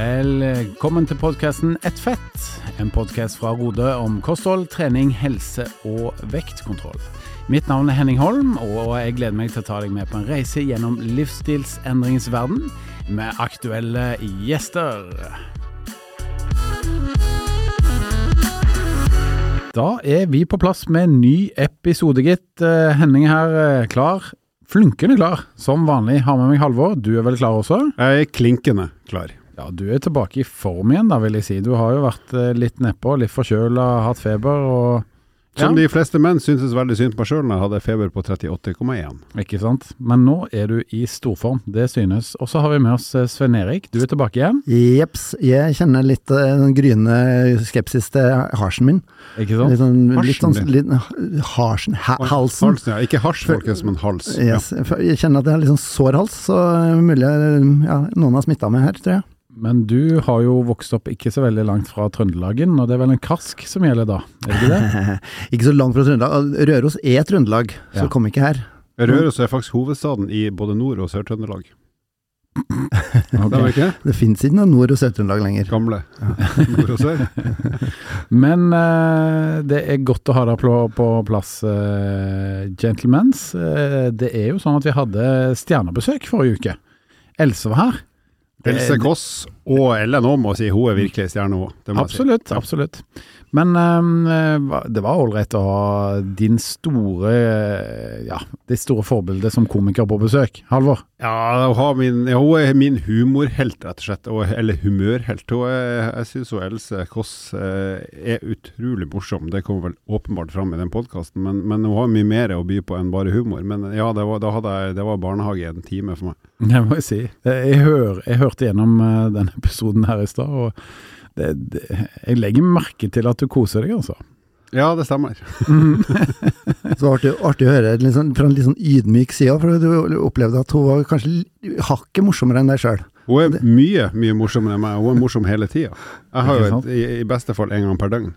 Velkommen til podkasten Ett fett, en podkast fra Rode om kosthold, trening, helse og vektkontroll. Mitt navn er Henning Holm, og jeg gleder meg til å ta deg med på en reise gjennom livsstilsendringens verden med aktuelle gjester. Da er vi på plass med en ny episode, gitt. Eh, Henning her eh, klar. Flunkende klar. Som vanlig har med meg Halvor. Du er vel klar også? Jeg er klinkende klar. Ja, du er tilbake i form igjen, da, vil jeg si. Du har jo vært eh, litt nedpå, litt forkjøla, hatt feber og Som Ja. de fleste menn syntes veldig synd på sjøl når jeg hadde feber på 38,1. Ikke sant? Men nå er du i storform, det synes. Og så har vi med oss eh, Sven Erik. Du er tilbake igjen, Jeps. Jeg kjenner litt eh, den gryende skepsis til harsen min. ikke sant? Litt sånn, litt Harsen sånn litt, harsen, ha, halsen. Halsen, ja. Ikke hasj, folkens, men hals. Yes. Jeg kjenner at jeg har litt sånn sår hals, så mulig ja, noen har smitta meg her, tror jeg. Men du har jo vokst opp ikke så veldig langt fra Trøndelagen, og det er vel en karsk som gjelder da, er det ikke det? Ikke så langt fra Trøndelag. Røros er Trøndelag, så Ja. kom ikke her. Røros er faktisk hovedstaden i både Nord- og Sør-Trøndelag. okay. Det? Det fins ikke noe Nord- og Sør-Trøndelag lenger. Gamle. Nord og Sør. Men uh, det er godt å ha deg på, på plass, uh, gentlemans. Uh, det er jo sånn at vi hadde stjernebesøk forrige uke. Else var her. Else Kåss og Ellen Aam må si hun er virkelig stjerne hun. Absolutt, absolutt. Men eh, det var ålreit å ha din store ja, ditt store forbilde som komiker på besøk. Halvor? Ja, hun, har min, ja, hun er min humorhelt, rett og slett. Eller humørhelt. Hun er, jeg syns Else Kåss eh, er utrolig morsom. Det kommer vel åpenbart fram i den podkasten, men, men hun har mye mer å by på enn bare humor. Men ja, det var, da hadde jeg, det var barnehage en time for meg. Det må jeg si. Jeg, hør, jeg hørte gjennom eh, denne episoden her i stad, og det, det, jeg legger merke til at du koser deg, altså. Ja, det stemmer. Så artig, artig å høre sånn, fra en litt sånn ydmyk side, for du opplevde at hun var kanskje hakket morsommere enn deg sjøl. Hun er mye, mye morsommere enn meg. Hun er morsom hele tida. Jeg har jo et, i, i beste fall en gang per døgn.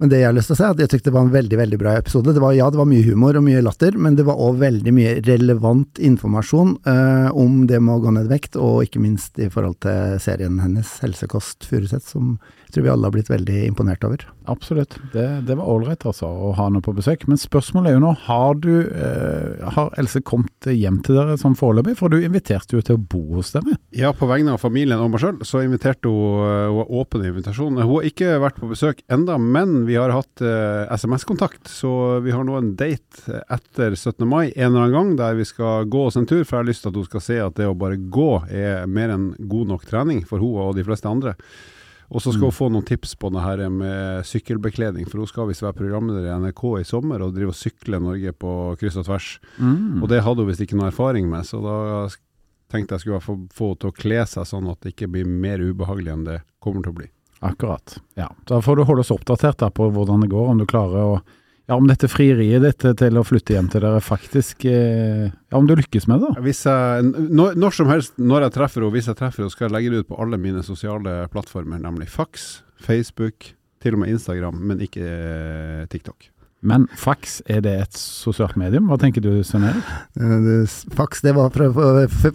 Men det jeg har lyst til å si, at jeg syntes det var en veldig veldig bra episode. Det var, ja, det var mye humor og mye latter, men det var òg veldig mye relevant informasjon eh, om det med å gå ned vekt, og ikke minst i forhold til serien hennes, Helsekost Furuseth, som tror vi alle har blitt veldig imponert over. Absolutt. Det, det var ålreit altså, å ha henne på besøk. Men spørsmålet er jo nå, har du eh, Har Else kommet hjem til dere sånn foreløpig? For du inviterte jo til å bo hos dere. Ja, på vegne av familien og meg sjøl, så inviterte hun eh, Hun har åpen invitasjon. Hun har ikke vært på besøk enda, men vi har hatt eh, SMS-kontakt. Så vi har nå en date etter 17. mai en eller annen gang, der vi skal gå oss en tur. For jeg har lyst til at hun skal se at det å bare gå er mer enn god nok trening for hun og de fleste andre. Og så skal hun få noen tips på det her med sykkelbekledning, for hun skal visst være programleder i NRK i sommer og drive og sykle Norge på kryss og tvers. Og det hadde hun visst ikke noe erfaring med, så da tenkte jeg skulle få, få henne til å kle seg sånn at det ikke blir mer ubehagelig enn det kommer til å bli. Akkurat. Ja. Da får du holde oss oppdatert da på hvordan det går, om du klarer å Ja, om dette frieriet ditt til å flytte hjem til dere faktisk eh, Ja, om du lykkes med det, da. Hvis jeg, når, når som helst, når jeg treffer henne, hvis jeg treffer henne, skal jeg legge det ut på alle mine sosiale plattformer, nemlig Fax, Facebook, til og med Instagram, men ikke eh, TikTok. Men fax, er det et sosialt medium? Hva tenker du, Svein Erik? Eh, Fax, det var fra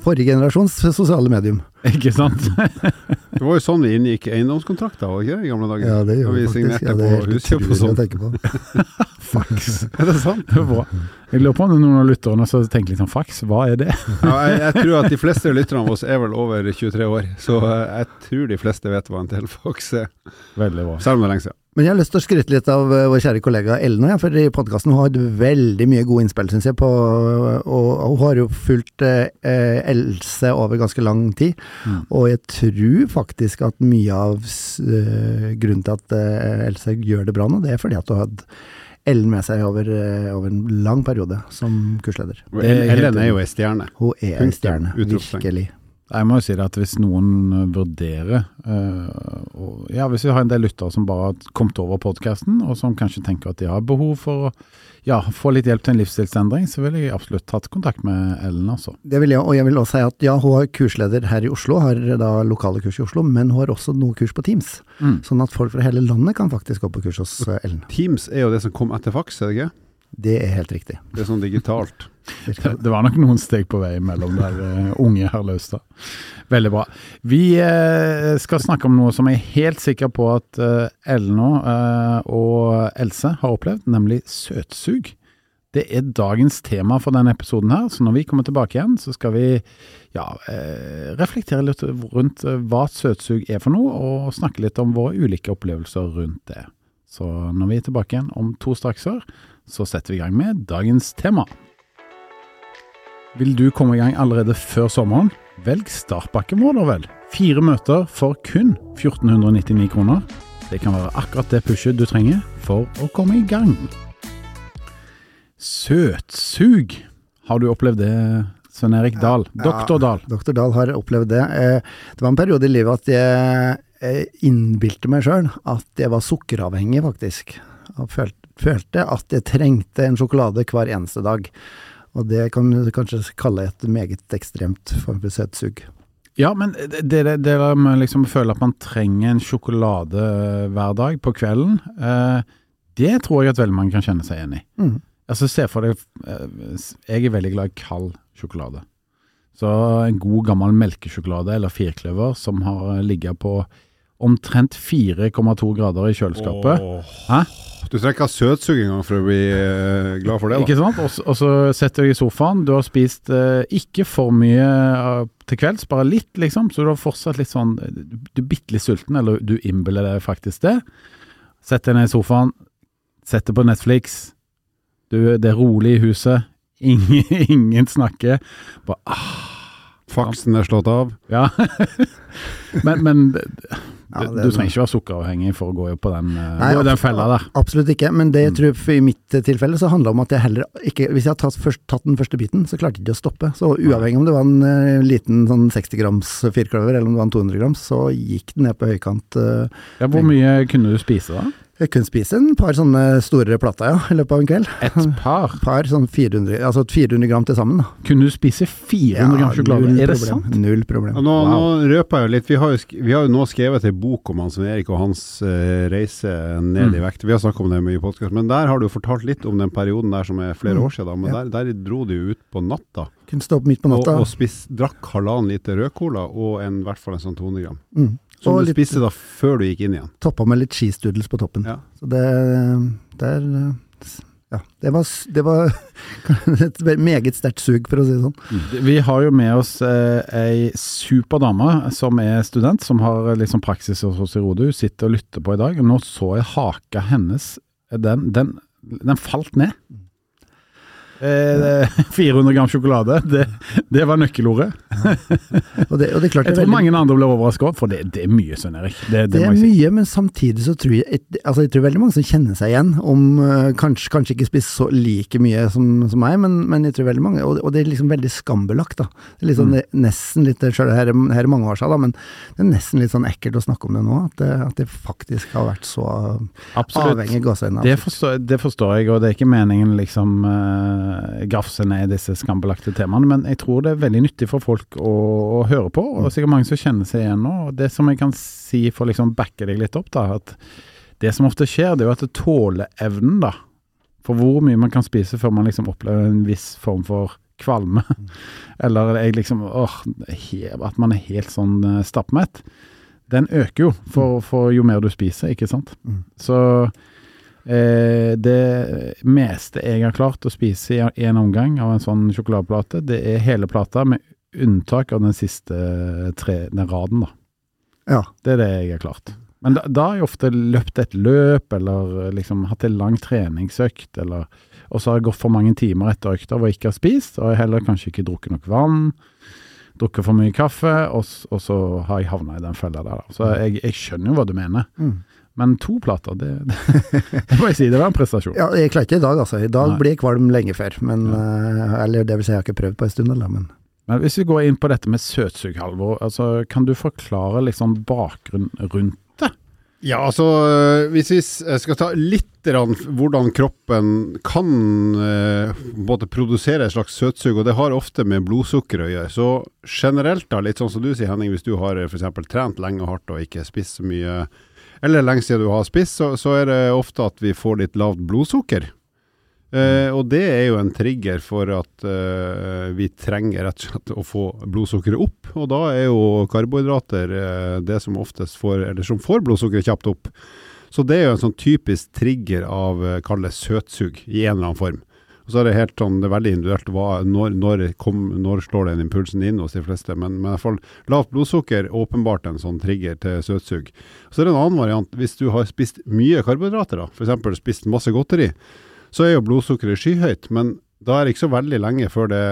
forrige generasjons sosiale medium. Ikke sant? Det var jo sånn vi inngikk eiendomskontrakter, var ikke det, i gamle dager? Ja, det gjorde gjør vi faktisk. Ja, det er helt utrolig å sånn. tenke på. fax. Er det sant? Det. Jeg lurer på om noen av lytterne tenker litt sånn fax, hva er det? Ja, jeg, jeg tror at de fleste lytterne av oss er vel over 23 år, så eh, jeg tror de fleste vet hva en telefax er. Veldig bra. Selv om det er lenge siden. Men jeg har lyst til å skryte litt av eh, vår kjære kollega Ellen, for i podkasten har hatt veldig mye gode innspill, syns jeg, på, og, hun har jo fulgt eh, eh, Else over ganske lang tid. Mm. Og jeg tror faktisk at mye av eh, grunnen til at eh, Else gjør det bra nå, det er fordi at hun har hatt Ellen med seg over, eh, over en lang periode som kursleder. Er helt Ellen er jo ei stjerne. Hun er en stjerne, virkelig. Jeg må jo si det at hvis noen eh, vurderer eh, og, Ja, hvis vi har en del lyttere som bare har kommet over podkasten, og som kanskje tenker at de har behov for å ja, få litt hjelp til en livsstilsendring, så ville jeg absolutt tatt kontakt med Ellen, Også. Det vil jeg, og jeg vil også si at ja, hun er kursleder her i Oslo, har da lokale kurs i Oslo, men hun har også noe kurs på Teams. Mm. Sånn at folk fra hele landet kan faktisk gå på kurs hos eh, Ellen. Teams er jo det som kom etter faks, er det ikke? Det er helt riktig. Det er sånn digitalt. Det, var nok noen steg på vei mellom der, uh, unge herr Laustad. Veldig bra. Vi uh, skal snakke om noe som jeg er helt sikker på at uh, Elna og Else har opplevd, nemlig søtsug. Det er dagens tema for denne episoden her, så når vi kommer tilbake igjen, så skal vi ja, reflektere litt rundt hva søtsug er for noe, og snakke litt om våre ulike opplevelser rundt det. Så når vi er tilbake igjen om to strakser, så setter vi i gang med dagens tema. Vil du komme i gang allerede før sommeren? Velg startpakken vår, da vel. Fire møter for kun 1499 kroner. Det kan være akkurat det pushet du trenger for å komme i gang. Søtsug. Har du opplevd det, Svein Erik Dahl? Doktor Dahl? Ja, Doktor Dahl har opplevd det. Eh, det var en periode i livet at jeg innbilte meg sjøl at jeg var sukkeravhengig, faktisk. Jeg følte at jeg trengte en sjokolade hver eneste dag. Og det kan du kanskje kalle et meget ekstremt form for søtsug. Ja, men det, det, det med liksom føle at man trenger en sjokolade hver dag på kvelden, eh, det tror jeg at veldig mange kan kjenne seg igjen i. Mm. Altså, se for deg eh, Jeg er veldig glad i kald sjokolade. Så en god gammel melkesjokolade eller firkløver som har ligget på omtrent 4,2 grader i kjøleskapet. Oh. Du trenger ikke ha søtsug engang for å bli uh, glad for det. da. Ikke sant? Og så setter du deg i sofaen. Du har spist uh, ikke for mye uh, til kvelds, bare litt, liksom. Så du har fortsatt litt sånn Du er bitte litt sulten, eller du innbiller deg faktisk det. Sett deg ned i sofaen, setter på Netflix. Du, det er rolig i huset. Ingen, ingen snakker. Bare ah Faksen er slått av. Ja. men, men ja, du, du trenger ikke være sukkeravhengig for å gå på den, eh, Nei, den fella der. Absolutt ikke, men det jeg tror for i mitt tilfelle så handla om at jeg heller ikke Hvis jeg hadde tatt, først, tatt den første biten, så klarte jeg ikke å stoppe. Så uavhengig om det var en uh, liten sånn 60 grams firkløver, eller om det var en 200 grams, så gikk den ned på høykant. Uh, ja, hvor mye kunne du spise da? Jeg kunne spise en par sånne store plater, ja, i løpet av en kveld. Et par? par sånn 400, altså 400 gram til sammen, da. Kunne du spise 400 ja, gram sjokolade? Er det sant? Null problem. Nå, wow. nå røper jeg jo litt. Vi har jo, vi har jo nå skrevet en bok om Hans Erik og hans uh, reise ned mm. i vekt. Vi har snakket om det mye i podkast, men der har du fortalt litt om den perioden der som er flere mm. år siden. Men ja. der, der, dro du ut på natta. Kunne stå opp midt på natta. Og, og spis, drakk halvannen liter rødcola og en, i hvert fall en sånn 200 gram. Mm. Som og du litt, spiste da før du gikk inn igjen? Toppa med litt cheese doodles på toppen. Ja. Så det, der ja, det var, det var et meget sterkt sug, for å si det sånn. Mm. Vi har jo med oss eh, ei super dame som er student, som har liksom praksis hos oss i Rode. Hun sitter og lytter på i dag. Nå så jeg haka hennes. Den, den, den falt ned. Mm. Eh, 400 gram sjokolade, det, det var nøkkelordet. Ja. Og det, og det jeg tror veldig... mange andre ble overraska, for det, det, er mye, Svein Erik. Det, det er mye, men samtidig så tror jeg altså jeg tror veldig mange som kjenner seg igjen, om uh, kanskje, kanskje, ikke spiser så like mye som, som meg, men, men, jeg tror veldig mange, og, og, det er liksom veldig skambelagt. da. Det er liksom, mm. nesten litt, selv her, her er mange år siden, da, men det er nesten litt sånn ekkelt å snakke om det nå, at det, at det faktisk har vært så Absolutt. avhengig. Det, forstår, det forstår jeg, og det er ikke meningen liksom uh, grafse ned disse skambelagte temaene. Men jeg tror det er veldig nyttig for folk å, å høre på, og sikkert mange som kjenner seg igjen nå. og Det som jeg kan si for å liksom backe deg litt opp, da, at det som ofte skjer, det er jo at tåleevnen, da. For hvor mye man kan spise før man liksom opplever en viss form for kvalme. Eller jeg liksom åh, at man er helt sånn eh, stappmett. Den øker jo for, for jo mer du spiser, ikke sant. Mm. Så Eh, det meste jeg har klart å spise i en omgang av en sånn sjokoladeplate, det er hele plata, med unntak av den siste tre, den raden, da. Ja. Det er det jeg har klart. Men da, da har jeg ofte løpt et løp, eller liksom hatt en lang treningsøkt, eller Og så har jeg gått for mange timer etter økta hvor jeg ikke har spist, og jeg heller kanskje ikke drukket nok vann. Drukket for mye kaffe, og, og så har jeg havna i den fella der. Da. Så jeg, jeg, skjønner jo hva du mener. Mm. Men to plater, det, det, det, må jeg si, det var en prestasjon. Ja, Jeg klarer ikke i dag, altså. I dag Nei. blir jeg kvalm lenge før. Men, ja. uh, eller det vil si, jeg har ikke prøvd på en stund, eller, men Men hvis vi går inn på dette med søtsug, Halvor. Altså, kan du forklare liksom bakgrunnen rundt det? Ja, altså eh, hvis vi skal ta litt hvordan kroppen kan både produsere et slags søtsug, og det har ofte med blodsukker å gjøre. Så generelt, da, litt sånn som du sier Henning, hvis du har f.eks. trent lenge og hardt og ikke spist så mye eller lenge siden du har spist, så, så, er det ofte at vi får litt lavt blodsukker. Eh, og det er jo en trigger for at eh, vi trenger rett og slett å få blodsukkeret opp. Og da er jo karbohydrater eh, det som oftest får, eller som får blodsukkeret kjapt opp. Så det er jo en sånn typisk trigger av, eh, kall det søtsug, i en eller annen form. Og så er det helt sånn, det er veldig individuelt hva, når, når, kom, når slår den impulsen inn hos de fleste. Men, men i hvert fall lavt blodsukker åpenbart en sånn trigger til søtsug. Så er det en annen variant. Hvis du har spist mye karbohydrater, f.eks. spist masse godteri, så er jo blodsukkeret skyhøyt. Men da er det ikke så veldig lenge før det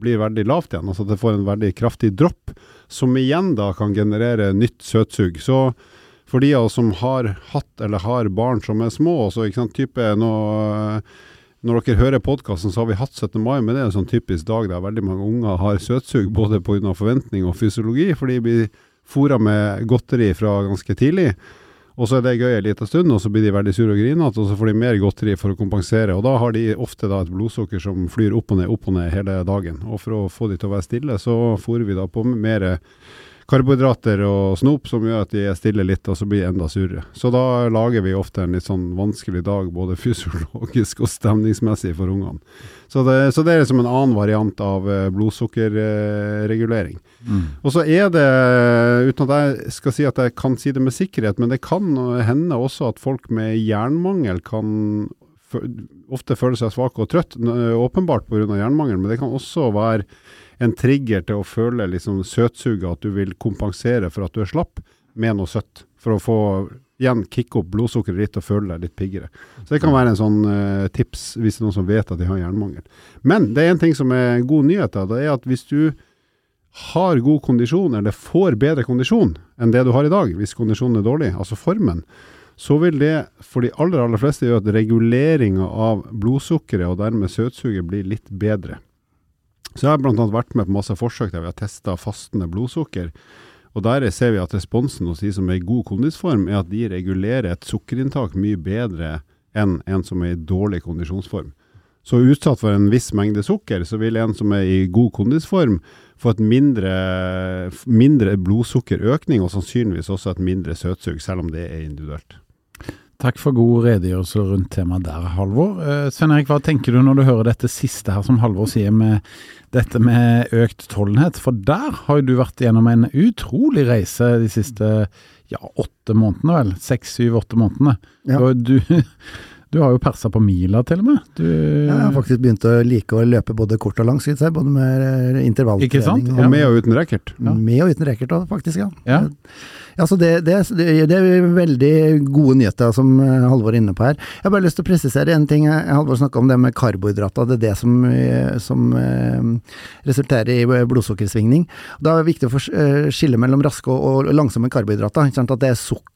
blir veldig lavt igjen. Altså at det får en veldig kraftig dropp, som igjen da kan generere nytt søtsug. Så for de av oss som har hatt eller har barn som er små, så ikke sant, type noe når dere hører podkasten, så har vi hatt 17. mai, men det er en sånn typisk dag der veldig mange unger har søtsug, både pga. forventning og fysiologi, for de blir fôra med godteri fra ganske tidlig. Og så er det gøy en liten stund, og så blir de veldig sure og grinete, og så får de mer godteri for å kompensere. Og da har de ofte da et blodsukker som flyr opp og ned, opp og ned hele dagen. Og for å få de til å være stille, så fôrer vi da på mer karbohydrater og snop som gjør at de er stille litt, og så blir de enda surere. Så da lager vi ofte en litt sånn vanskelig dag, både fysiologisk og stemningsmessig for ungene. Så det, så det er liksom en annen variant av eh, blodsukkerregulering. Mm. Og så er det, uten at jeg skal si at jeg kan si det med sikkerhet, men det kan hende også at folk med jernmangel kan ofte føle seg svake og trøtt, åpenbart pga. jernmangel, men det kan også være en trigger til å føle liksom søtsuget, at du vil kompensere for at du er slapp, med noe søtt. For å få igjen kicke opp blodsukkeret ditt og føle deg litt piggere. Så det kan være en sånn uh, tips hvis det er noen som vet at de har jernmangel. Men det er en ting som er god nyhet. Da, det er at hvis du har god kondisjon, eller får bedre kondisjon enn det du har i dag, hvis kondisjonen er dårlig, altså formen, så vil det for de aller, aller fleste gjøre at reguleringa av blodsukkeret og dermed søtsuget blir litt bedre. Så jeg har bl.a. vært med på masse forsøk der vi har testa fastende blodsukker. Og Der ser vi at responsen hos de som er i god kondisform, er at de regulerer et sukkerinntak mye bedre enn en som er i dårlig kondisjonsform. Så utsatt for en viss mengde sukker, så vil en som er i god kondisform få et mindre, mindre blodsukkerøkning, og sannsynligvis også et mindre søtsug, selv om det er individuelt. Takk for god redegjørelse rundt temaet der, Halvor. Eh, Svein Erik, hva tenker du når du hører dette siste her som Halvor sier med dette med økt tollenhet? For der har jo du vært gjennom en utrolig reise de siste ja, åtte månedene, vel? Seks, syv, åtte månedene. Ja. Og du, du har jo persa på mila, til og med. Du, Ja, jeg har faktisk begynt å like å løpe både kort og langt, skal jeg både med eh, intervalltrening Ikke sant? Og med og uten racket. Ja. Med og uten racket òg, faktisk. Ja. Ja. Ja, så det, det, det er veldig gode nyheter som eh, Halvor er inne på her. Jeg har bare lyst til å presisere en ting. eh, Halvor snakka om det med karbohydrater. Det er det som, eh, som resulterer i blodsukkersvingning. Da er det viktig å skille mellom raske og, langsomme karbohydrater. At det er sukker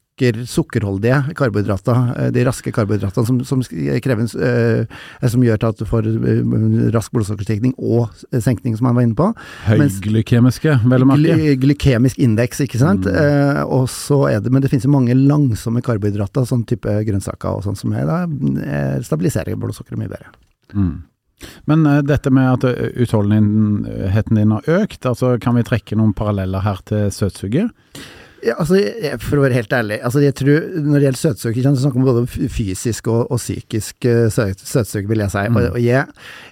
sukkerholdige karbohydrater, eh, de raske karbohydratene som, som krever en, eh, som gjør til at du får eh, rask blodsukkerstigning og senkning, som han var inne på. Høyglykemiske, vel å merke. Gly glykemisk indeks, ikke sant. Eh, og så er det, men det finnes jo mange langsomme karbohydrater, sånn type grønnsaker og sånn, som er, da, eh, stabiliserer blodsukkeret mye bedre. Mm. Men uh, dette med at eh, utholdenheten din har økt, altså kan vi trekke noen paralleller her til søtsuget? Ja, altså, jeg, for å være helt ærlig, altså, jeg tror når det gjelder sant, så snakker vi både fysisk og, og psykisk uh, vil jeg si. Mm. Og, og jeg,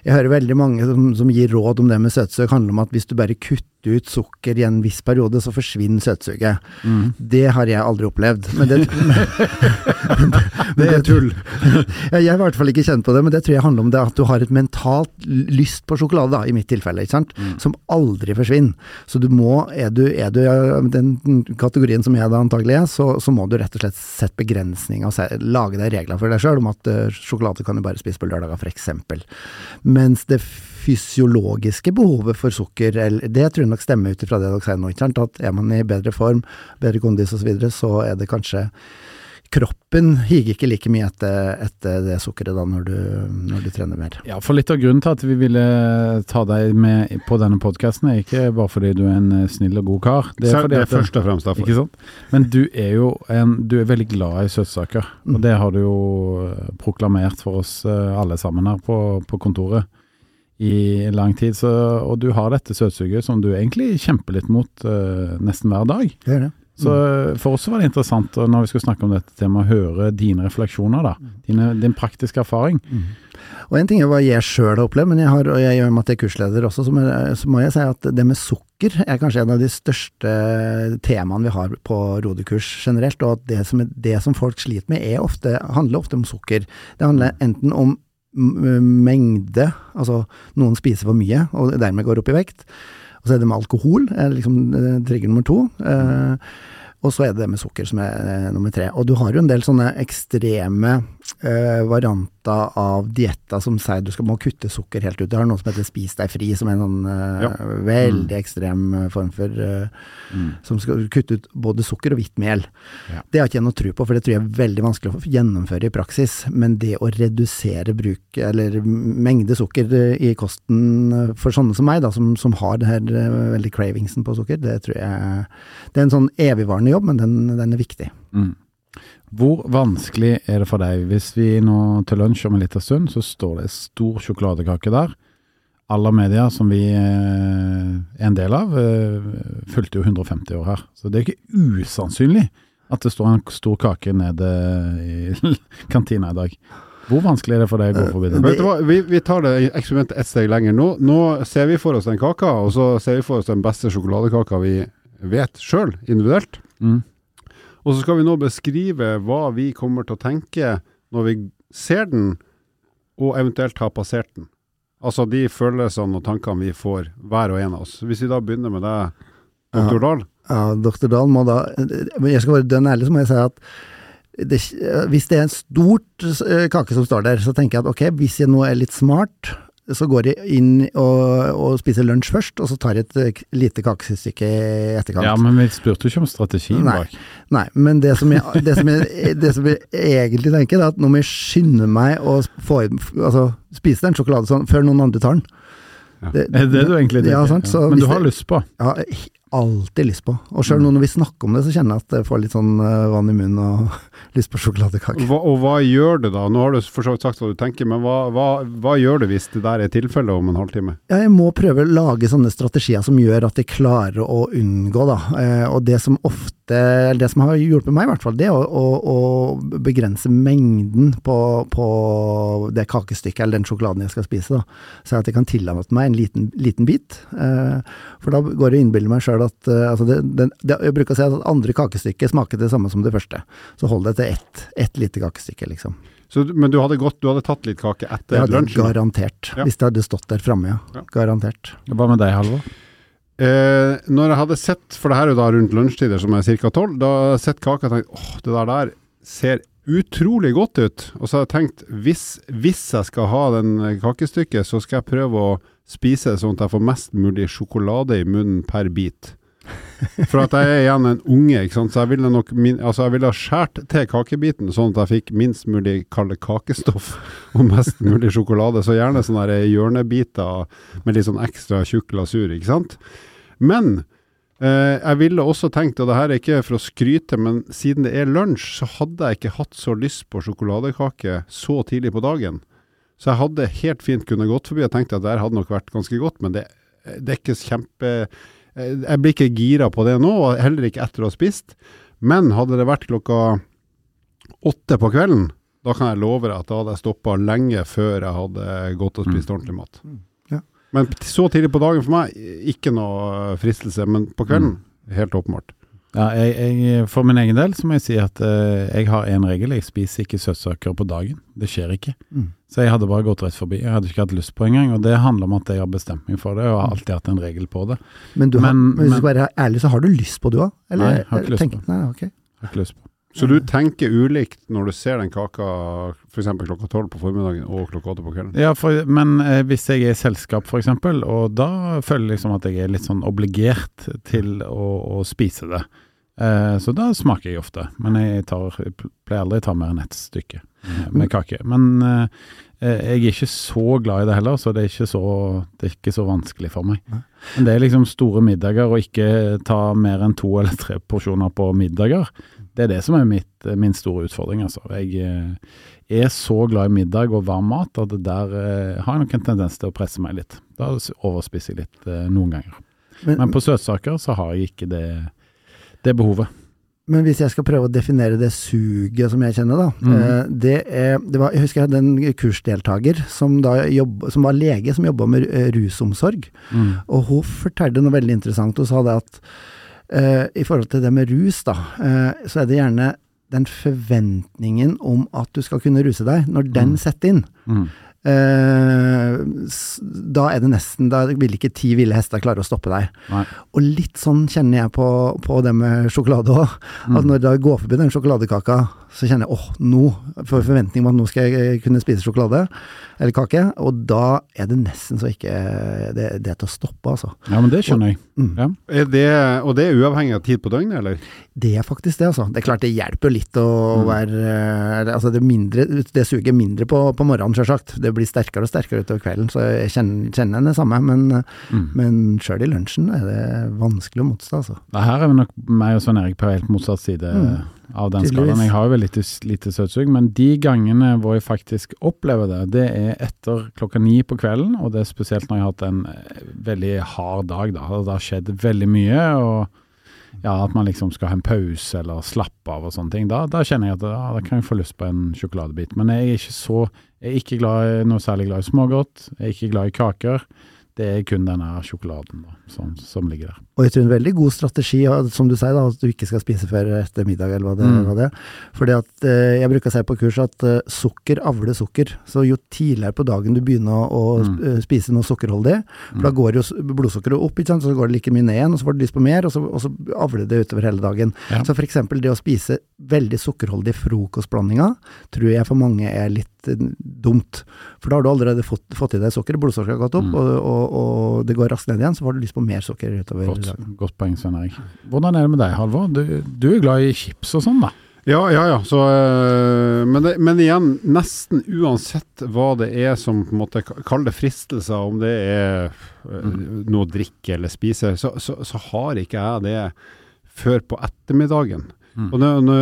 jeg hører veldig mange som, som gir råd om det med søtsug, handler om at hvis du bare kutter ut sukker i en viss periode, så forsvinner søtsuget. Mm. Det har jeg aldri opplevd. Men det, Det er tull. Jeg har i hvert fall ikke kjent på det, men det tror jeg handler om det at du har et mentalt lyst på sjokolade, da, i mitt tilfelle, ikke sant? Mm. som aldri forsvinner. Så du må, er du, er du i den kategorien som jeg da antagelig er, så, så må du rett og slett sette begrensninger og se, lage deg regler for deg sjøl om at uh, sjokolade kan du bare spise på lørdager, f.eks. Mens det fysiologiske behovet for sukker, eller, det tror jeg nok stemmer ut ifra det dere sier nå, ikke sant? at er man i bedre form, bedre kondis osv., så, videre, så er det kanskje Kroppen higer ikke like mye etter, etter det sukkeret da når du, når du trener mer. Ja, for litt av grunnen til at vi ville ta deg med på denne podkasten, er ikke bare fordi du er en eh, snill og god kar. Det er, fordi det er at- først og fremst derfor. Ikke sant? Men du er jo en, du er veldig glad i søtsaker, og det har du jo eh, proklamert for oss eh, alle sammen her på, på kontoret i lang tid. Så, og du har dette søtsuget som du egentlig kjemper litt mot uh, nesten hver dag. Det det. Så eh, for oss var det interessant når vi skulle snakke om dette temaet, å høre dine refleksjoner, da. Dine, din praktiske erfaring. Og Og en ting er hva jeg sjøl har opplevd, men jeg har, og jeg gjør jeg er kursleder også, så må, så må jeg si at det med sukker er kanskje en av de største temaene vi har på rodekurs generelt, og at det som, det som folk sliter med, er ofte, handler ofte om sukker. Det handler enten om mengde, altså noen spiser for mye og dermed går opp i vekt. Og så er det med alkohol, er liksom eh, trigger nummer to. Eh, og så er det det med sukker som er eh, nummer tre. Og du har jo en del sånne ekstreme eh, varianter av dietter som sier du skal må kutte sukker helt ut. Du har noe som heter Spis deg fri, som er en sånn eh, ja. veldig mm. ekstrem eh, form for eh, mm. Som skal kutte ut både sukker og hvitt mel. Ja. Det har ikke jeg noe tro på, for det tror jeg er veldig vanskelig å gjennomføre i praksis. Men det å redusere bruk, eller mengde sukker eh, i kosten for sånne som meg, da, som, som har det her veldig cravingsen på sukker, det tror jeg Det er en sånn evigvarende jobb, men den, den er viktig. Mm. Hvor vanskelig er det for deg hvis vi nå til lunsj om en liten stund, så står det stor sjokoladekake der. Alle medier som vi eh, er en del av, eh, fulgte jo 150 år her. Så det er ikke usannsynlig at det står en stor kake nede i kantina i dag. Hvor vanskelig er det for deg å gå forbi den? Vet du vi, vi tar det eksperimentet ett steg lenger. Nå, nå, ser vi for oss den kaka, og så ser vi for oss den beste sjokoladekaka vi vet sjøl, individuelt. Mm. Og så skal vi nå beskrive hva vi kommer til å tenke når vi ser den, og eventuelt har passert den. Altså de følelsene og tankene vi får, hver og en av oss. Hvis vi da begynner med deg, doktor Dahl. Ja, doktor Dahl må da Jeg skal være dønn ærlig, så må jeg si at det, hvis det er en stort eh, kake som står der, så tenker jeg at ok, hvis jeg nå er litt smart, så går jeg inn og, og, spiser lunsj først, og så tar jeg et eh, lite kakestykke i etterkant. Ja, men vi spurte jo ikke om strategien bak. Nei, men det som, jeg, det, som jeg, det som, jeg, egentlig tenker, er at nå må jeg skynde meg å få, altså, spise den sjokoladen sånn, før noen andre tar den. Ja. Det, er det du egentlig tenker? Ja, sant, ja. Men du har lyst på? Ja, alltid lyst på. Og sjøl mm. når vi snakker om det, så kjenner jeg at jeg får litt sånn uh, vann i munnen og lyst på sjokoladekake. Hva, og hva gjør det da? Nå har du for så vidt sagt hva du tenker, men hva, hva, hva gjør det hvis det der er tilfellet om en halvtime? Jeg må prøve å lage sånne strategier som gjør at jeg klarer å unngå, da. Eh, og det som ofte det som har hjulpet meg, i hvert fall, det er å, å, å begrense mengden på, på, det kakestykket eller den sjokoladen jeg skal spise. da. Så at jeg kan tillate meg en liten, liten bit. Eh, for da går det å innbille meg sjøl at eh, altså det, det, det, Jeg bruker å si at andre kakestykke smaker det samme som det første. Så hold det til ett, ett lite kakestykke, liksom. Så, men du hadde, gått, du hadde tatt litt kake etter lunsjen? Garantert. Ja. Hvis det hadde stått der framme, ja. ja. Garantert. Hva med deg, Halvor? Eh, når jeg hadde sett, for det her er jo da rundt lunsjtider som er ca. tolv, da hadde jeg sett kaka og tenkt åh, det der der ser utrolig godt ut. Og så har jeg tenkt hvis, hvis jeg skal ha den kakestykket, så skal jeg prøve å spise sånn at jeg får mest mulig sjokolade i munnen per bit. For at jeg er igjen en unge, ikke sant? så jeg ville nok min, altså jeg ville ha skåret til kakebiten sånn at jeg fikk minst mulig kalde kakestoff og mest mulig sjokolade. Så gjerne sånne hjørnebiter med litt sånn ekstra tjukk lasur, ikke sant. Men eh, jeg ville også tenkt, og det her er ikke for å skryte, men siden det er lunsj, så hadde jeg ikke hatt så lyst på sjokoladekake så tidlig på dagen. Så jeg hadde helt fint kunne gått forbi og tenkt at det hadde nok vært ganske godt, men det, det er ikke kjempe eh, Jeg blir ikke gira på det nå, og heller ikke etter å ha spist. Men hadde det vært klokka åtte på kvelden, da kan jeg love deg at da hadde jeg stoppa lenge før jeg hadde gått og spist mm. ordentlig mat. Men så tidlig på dagen for meg, ikke noe fristelse. Men på kvelden, mm. helt åpenbart. Ja, jeg, jeg, For min egen del så må jeg si at uh, jeg har én regel. Jeg spiser ikke søtsaker på dagen. Det skjer ikke. Mm. Så jeg hadde bare gått rett forbi. Jeg hadde ikke hatt lyst på engang. Og det handler om at jeg har bestemt meg for det, og har alltid hatt en regel på det. Men, du har, men, hvis du skal være ærlig, så har du lyst på det òg? Nei, jeg har ikke lyst tenk, på. Nei, okay. Har ikke lyst på. Så du tenker ulikt når du ser den kaka f.eks. klokka tolv på formiddagen og klokka åtte på kvelden? Ja, for, men eh, hvis jeg er i selskap f.eks., og da føler jeg liksom at jeg er litt sånn obligert til å, å spise det. Eh, så da smaker jeg ofte. Men jeg, tar, jeg pleier aldri å ta mer enn ett stykke med, med kake. Men eh, jeg er ikke så glad i det heller, så det er ikke så, det er ikke så vanskelig for meg. Men det er liksom store middager, og ikke ta mer enn to eller tre porsjoner på middager. Det er det som er mitt, min store utfordring, altså. Jeg eh, er så glad i middag og varm mat at der eh, har jeg nok en tendens til å presse meg litt. Da overspiser jeg litt noen ganger. Men, Men på søtsaker så har jeg ikke det det behovet. Men hvis jeg skal prøve å definere det suget som jeg kjenner, da. Eh, Det er, det var, jeg husker jeg hadde en kursdeltaker som, jobb, som var lege, som jobba med eh, rusomsorg. Mm. Og hun fortalte noe veldig interessant. Hun sa det at uh, i forhold til det med rus, da, uh, så er det gjerne den forventningen om at du skal kunne ruse deg, når den Mm. setter inn. Mm. Eh, da er det nesten Da vil ikke ti ville hester klare å stoppe deg. Nei. Og litt sånn kjenner jeg på, på det med sjokolade òg. At Mm. når jeg går forbi den sjokoladekaka, så kjenner jeg åh, nå får jeg forventning om at nå skal jeg kunne spise sjokolade eller kake. Og da er det nesten så ikke det, det er til å stoppe, altså. Ja, men det skjønner jeg. Mm. Ja. Er det, og det er uavhengig av tid på døgnet, eller? Det er faktisk det, altså. Det er klart det hjelper litt å Mm. være eh, Altså det, mindre, det suger mindre på, på morgenen, sjølsagt. Det blir sterkere og sterkere utover kvelden, så jeg kjenner, kjenner det samme. Men, Mm. men sjøl i lunsjen er det vanskelig å motstå, altså. Det Her er vi nok meg og Svein Erik på helt motsatt side Mm. Av den skalaen. Jeg har jo vel lite, lite søtsug, men de gangene hvor jeg faktisk opplever det, det er etter klokka ni på kvelden, og det er spesielt når jeg har hatt en eh, veldig hard dag. da, Det har skjedd veldig mye. og ja, At man liksom skal ha en pause eller slappe av og sånne ting. Da, da kjenner jeg at ja, da kan jeg få lyst på en sjokoladebit. Men jeg er ikke så Jeg er ikke glad noe særlig glad i smågodt. Jeg er ikke glad i kaker. Det er kun denne sjokoladen da, som, som ligger der. Og jeg tror en veldig god strategi, som du sier, da, at du ikke skal spise før etter middag, eller hva det, Mm. det er. Fordi at eh, jeg bruker å si på kurs at eh, sukker avler sukker. Så jo tidligere på dagen du begynner å, å Mm. eh, spise noe sukkerholdig, for da Mm. går jo blodsukkeret opp, ikke sant? så går det like mye ned igjen, og så får du lyst på mer, og så, og så avler det utover hele dagen. Ja. Så eksempel det å spise veldig sukkerholdige frokostblandinger, tror jeg for mange er litt eh, dumt. For da har du allerede fått, fått i deg sukker, blodsukkeret har gått opp, Mm. og, og, og det går raskt ned igjen, så får du lyst på mer sukker utover Godt, dagen. godt poeng, Svein Erik. Hvordan er det med deg, Halvor? Du, du er glad i chips og sånn, da? Ja, ja, ja. Så, øh, men, det, men igjen, nesten uansett hva det er som på en måte Kall det fristelser, om det er øh, noe å drikke eller spise, så, så, så har ikke jeg det før på ettermiddagen. Mm. Og nå, nå,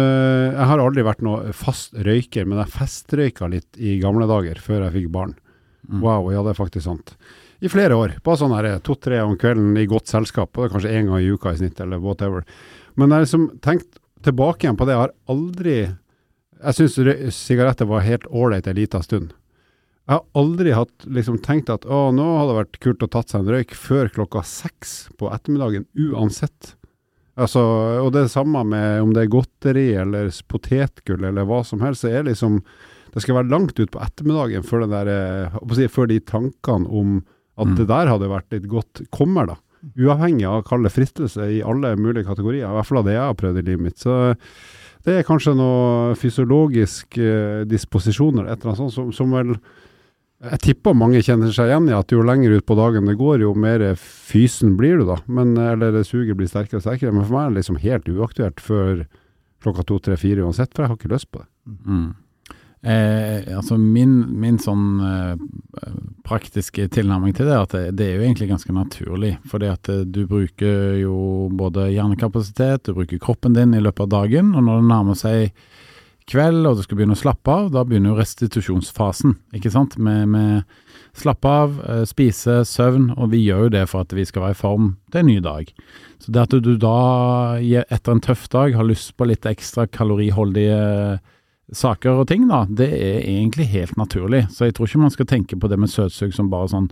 jeg har aldri vært noe fast røyker, men jeg festrøyka litt i gamle dager, før jeg fikk barn. Mm. Wow, ja det er faktisk sant. I flere år. Bare sånn her to-tre om kvelden i godt selskap, og det er kanskje én gang i uka i snitt, eller whatever. Men jeg har liksom tenkt tilbake igjen på det. Jeg har aldri Jeg syns sigaretter var helt ålreit en liten stund. Jeg har aldri hatt liksom tenkt at å, nå hadde det vært kult å tatt seg en røyk før klokka seks på ettermiddagen, uansett. Altså, og det er samme med om det er godteri eller potetgull eller hva som helst. Det er liksom Det skal være langt ut på ettermiddagen før, der, eh, si, før de tankene om at Mm. det der hadde vært litt godt, kommer, da. Uavhengig av å kalle det fristelse i alle mulige kategorier. I hvert fall av det jeg har prøvd i livet mitt. Så det er kanskje noe fysiologisk eh, disposisjon eller et eller annet sånt som, som vel jeg tipper mange kjenner seg igjen i at jo lenger ut på dagen det går, jo mer fysen blir du da. Men, eller suget blir sterkere og sterkere. Men for meg er det liksom helt uaktuelt før klokka to, tre, fire uansett, for jeg har ikke lyst på det. Mm. Eh, altså min, min sånn eh, praktiske tilnærming til det, er at det, det er jo egentlig ganske naturlig. Fordi at eh, du bruker jo både hjernekapasitet, du bruker kroppen din i løpet av dagen. Og når det nærmer seg kveld og du skal begynne å slappe av, da begynner jo restitusjonsfasen. ikke sant? Med, med slappe av, eh, spise, søvn. Og vi gjør jo det for at vi skal være i form til en ny dag. Så det at du da etter en tøff dag har lyst på litt ekstra kaloriholdige saker og ting, da, det er egentlig helt naturlig. Så jeg tror ikke man skal tenke på det med søtsug som bare sånn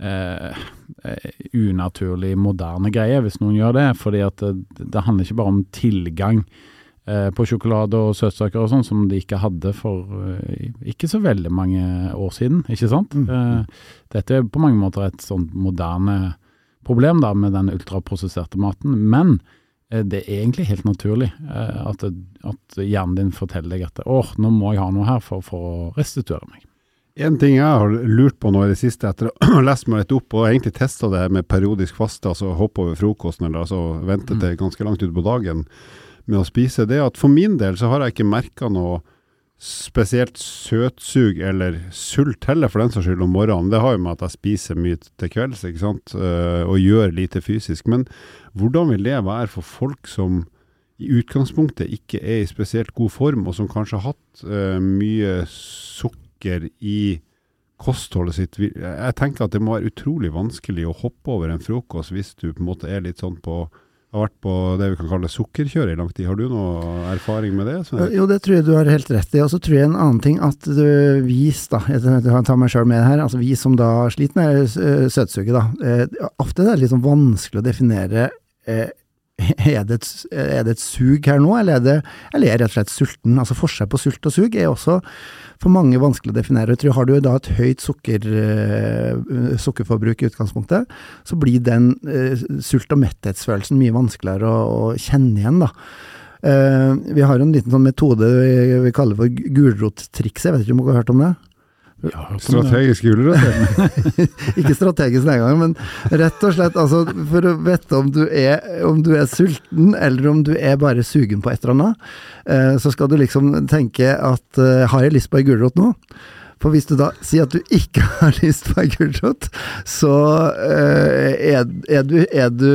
Uh, unaturlig, moderne greie, hvis noen gjør det. Fordi at det, det handler ikke bare om tilgang på sjokolade og søtsaker og sånn, som de ikke hadde for eh, ikke så veldig mange år siden, ikke sant? Mm. Eh, dette er på mange måter et sånn moderne problem da, med den ultraprosesserte maten. Men eh, det er egentlig helt naturlig eh, at, at hjernen din forteller deg at åh, nå må jeg ha noe her for, for å restituere meg. En ting jeg har lurt på nå i det siste, etter å ha lest meg litt opp og egentlig testa det med periodisk faste, altså hoppe over frokosten eller altså vente Mm. til ganske langt ut på dagen med å spise, det er at for min del så har jeg ikke merka noe spesielt søtsug eller sult heller, for den saks skyld, om morgenen. Det har jo med at jeg spiser mye til kvelds, ikke sant, eh, og gjør lite fysisk. Men hvordan vil det være for folk som i utgangspunktet ikke er i spesielt god form, og som kanskje har hatt eh, mye sukker i kostholdet sitt. Jeg tenker at det må være utrolig vanskelig å hoppe over en frokost hvis du på en måte er litt sånn på har vært på det vi kan kalle sukkerkjøret i lang tid. Har du noe erfaring med det? Jo, det tror jeg du har helt rett i. Og så tror jeg en annen ting at du, vi, da, jeg tar meg sjøl med her, altså vi som da sliter med eh, søtsuget, da. Eh, ofte er det litt sånn vanskelig å definere eh, er det, et, er det et sug her nå, eller er, det, eller er jeg rett og slett sulten? Altså Forskjell på sult og sug er også for mange vanskelig å definere. Jeg tror Har du da et høyt sukker, uh, sukkerforbruk i utgangspunktet, så blir den uh, sult- og metthetsfølelsen mye vanskeligere å, å kjenne igjen. da. Uh, vi har en liten sånn metode vi, vi kaller for gulrottrikset, jeg vet ikke om dere har hørt om det? Ja, Strategisk gulrøtter? ikke strategisk den gangen, men rett og slett altså, for å vite om du, er, om du er sulten, eller om du er bare sugen på et eller annet, eh, så skal du liksom tenke at eh, har jeg lyst på ei gulrot nå? For hvis du da sier at du ikke har lyst på ei gulrot, så eh, er, er, du, er, du,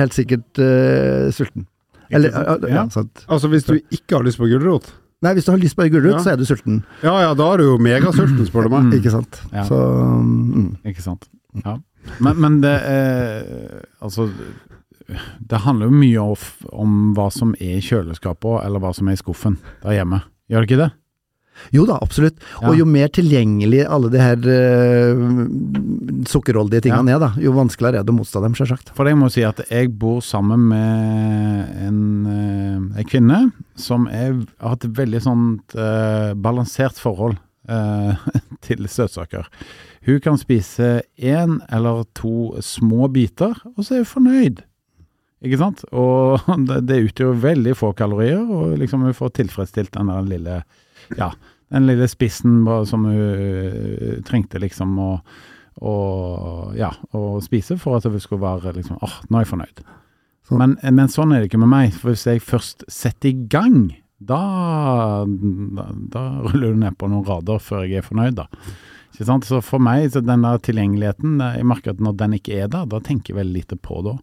helt sikkert eh, sulten. Eller, ja, sant. Altså hvis du ikke har lyst på gulrot? Nei, hvis du har lyst på ei gulrot, Ja. så er du sulten. Ja ja, da er du jo megasulten, spør du meg. Mm. Ikke sant. Ja. Så mm. Ikke sant. Ja. Men, men det eh, Altså, det handler jo mye om, om hva som er i kjøleskapet, eller hva som er i skuffen der hjemme. Gjør det ikke det? Jo da, absolutt. Og jo mer tilgjengelig alle de her uh, sukkerholdige tingene er, da, jo vanskeligere er det å motstå dem, selvsagt. For jeg må si at jeg bor sammen med en, eh, en kvinne som er, har hatt et veldig sånt uh, balansert forhold uh, til søtsaker. Hun kan spise én eller to små biter, og så er hun fornøyd. Ikke sant? Og det, det utgjør veldig få kalorier, og liksom hun får tilfredsstilt den der lille Ja, den lille spissen som hun eh, trengte liksom å å, ja, å spise for at hun skulle være liksom åh, nå er jeg fornøyd. Så- Men, men sånn er det ikke med meg. For hvis jeg først setter i gang, da, da, da ruller du ned på noen rader før jeg er fornøyd, da. Ikke sant? Så for meg, så den der tilgjengeligheten, jeg merker at når den ikke er der, da tenker jeg veldig lite på det.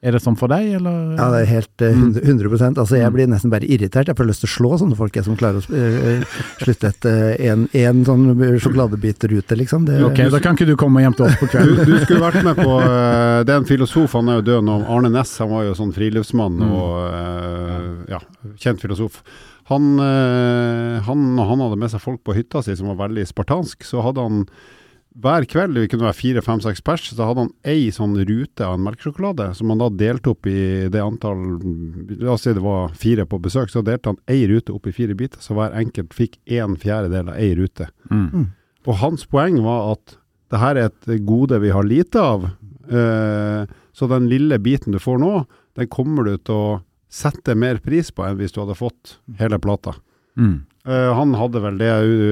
Er det sånn for deg, eller? Ja, det er helt 100, 100 Altså, jeg blir nesten bare irritert. Jeg får lyst til å slå sånne folk jeg som klarer å uh, slutte et én sånn sjokoladebit-rute, liksom. Det, Ok, da kan ikke du komme hjem til oss på Du, kvelden. du skulle vært med på Den Det er en filosof, han er jo død nå. Arne Næss, han var jo sånn friluftsmann Mm. og eh, ja, kjent filosof. Han, eh, han, han hadde med seg folk på hytta si som var veldig spartansk, så hadde han hver kveld, det kunne være fire, fem, seks pers, så hadde han ei sånn rute av en melkesjokolade, som han da delte opp i det antall La oss si det var fire på besøk, så delte han ei rute opp i fire biter, så hver enkelt fikk en fjerdedel av ei rute. Mm. Og hans poeng var at det her er et gode vi har lite av, eh, så den lille biten du får nå, den kommer du til å sette mer pris på enn hvis du hadde fått hele plata. Mm. Eh, han hadde vel det,